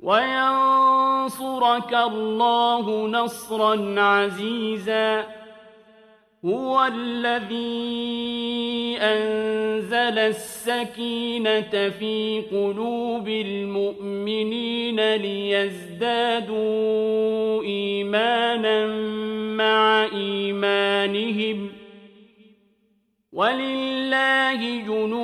وينصرك الله نصرا عزيزا هو الذي أنزل السكينة في قلوب المؤمنين ليزدادوا إيمانا مع إيمانهم ولله جنود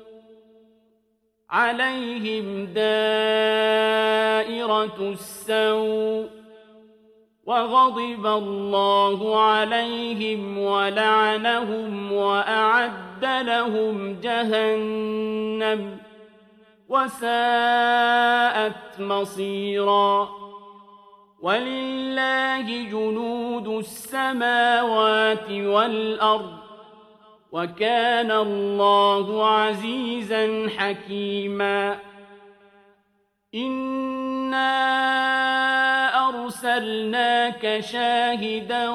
عليهم دائرة السوء وغضب الله عليهم ولعنهم وأعد لهم جهنم وساءت مصيرا ولله جنود السماوات والأرض وكان الله عزيزا حكيما. إنا أرسلناك شاهدا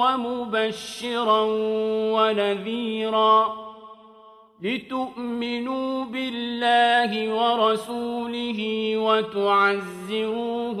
ومبشرا ونذيرا لتؤمنوا بالله ورسوله وتعزروه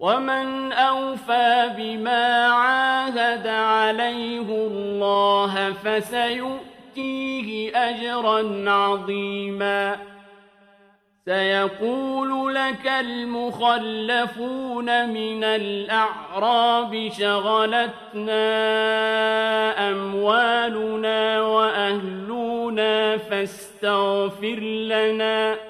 ومن أوفى بما عاهد عليه الله فسيؤتيه أجرا عظيما سيقول لك المخلفون من الأعراب شغلتنا أموالنا وأهلنا فاستغفر لنا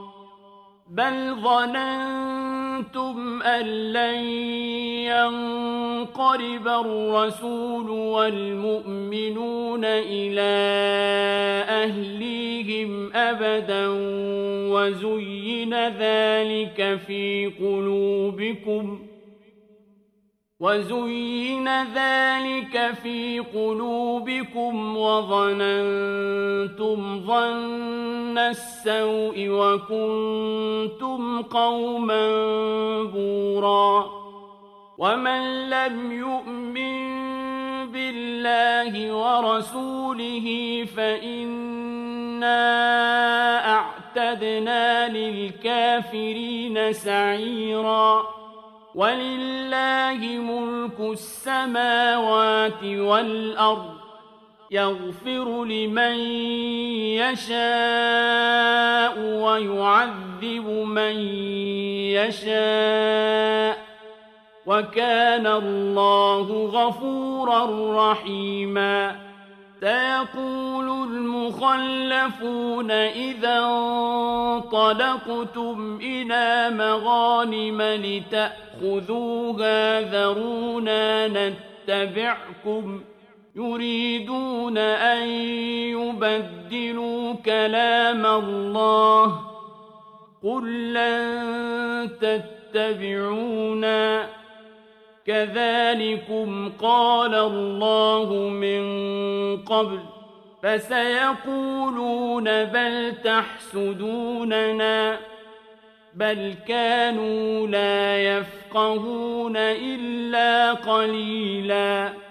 بل ظننتم أن لن ينقرب الرسول والمؤمنون إلى أهليهم أبدا وزين ذلك في قلوبكم وزين ذلك في قلوبكم وظننتم ظن السوء وكنتم قوما بورا ومن لم يؤمن بالله ورسوله فإنا أعتقد وأعتدنا للكافرين سعيرا ولله ملك السماوات والأرض يغفر لمن يشاء ويعذب من يشاء وكان الله غفورا رحيما سيقول المخلفون إذا انطلقتم إلى مغانم لتأخذوها ذرونا نتبعكم يريدون أن يبدلوا كلام الله قل لن تتبعونا كذلكم قال الله من قبل فسيقولون بل تحسدوننا بل كانوا لا يفقهون إلا قليلاً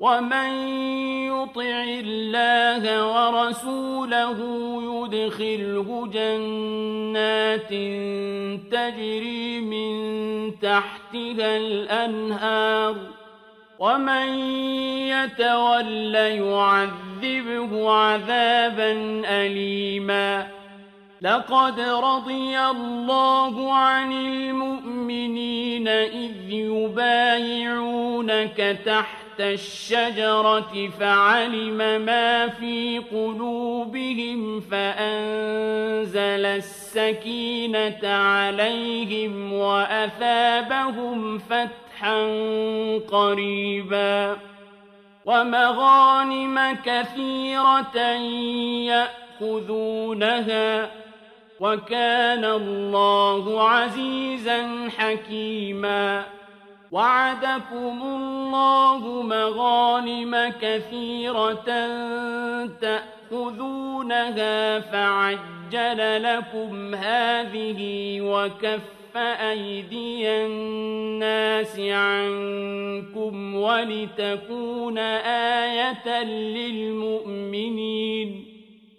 ومن يطع الله ورسوله يدخله جنات تجري من تحتها الأنهار ومن يتول يعذبه عذابا أليما لقد رضي الله عن المؤمنين إذ يبايعونك تحت الشجرة فعلم ما في قلوبهم فأنزل السكينة عليهم وأثابهم فتحا قريبا ومغانم كثيرة يأخذونها وكان الله عزيزا حكيما وعدكم الله مغانم كثيرة تأخذونها فعجل لكم هذه وكف أيدي الناس عنكم ولتكون آية للمؤمنين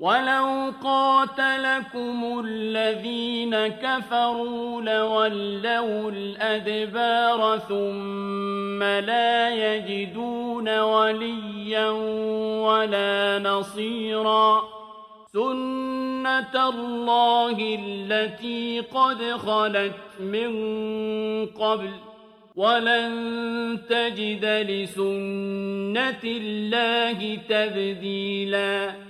ولو قاتلكم الذين كفروا لولوا الأدبار ثم لا يجدون وليا ولا نصيرا سنة الله التي قد خلت من قبل ولن تجد لسنة الله تبديلاً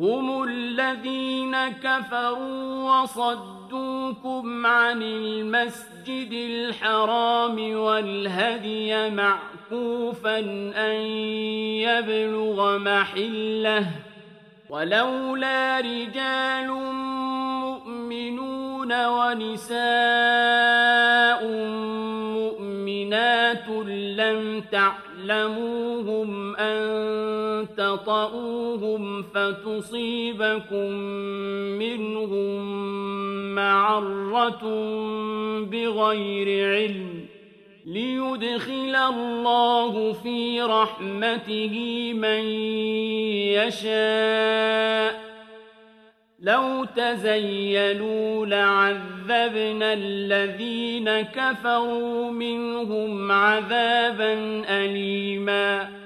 هم الذين كفروا وصدوكم عن المسجد الحرام والهدي معكوفا أن يبلغ محلة. ولولا رجال مؤمنون ونساء لم تعلموهم أن تطؤوهم فتصيبكم منهم معرة بغير علم ليدخل الله في رحمته من يشاء لو تزيلوا لعذبنا الذين كفروا منهم عذابا أليماً.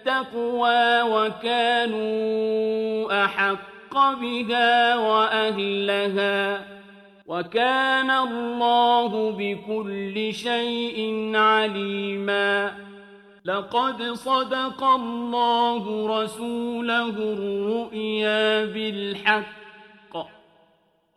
التقوى وكانوا أحق بها وأهلها وكان الله بكل شيء عليما لقد صدق الله رسوله الرؤيا بالحق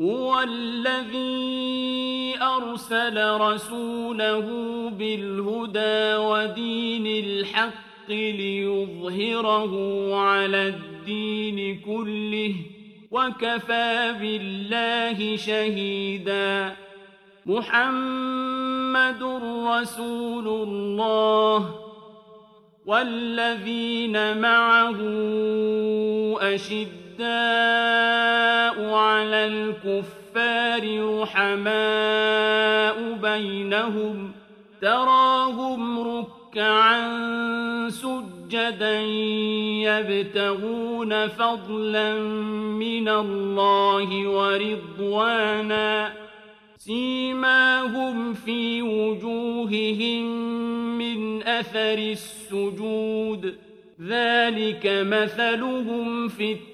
هو الذي أرسل رسوله بالهدى ودين الحق ليظهره على الدين كله وكفى بالله شهيدا. محمد رسول الله والذين معه أشد على الكفار رحماء بينهم تراهم ركعا سجدا يبتغون فضلا من الله ورضوانا. سيماهم في وجوههم من أثر السجود. ذلك مثلهم في التقوى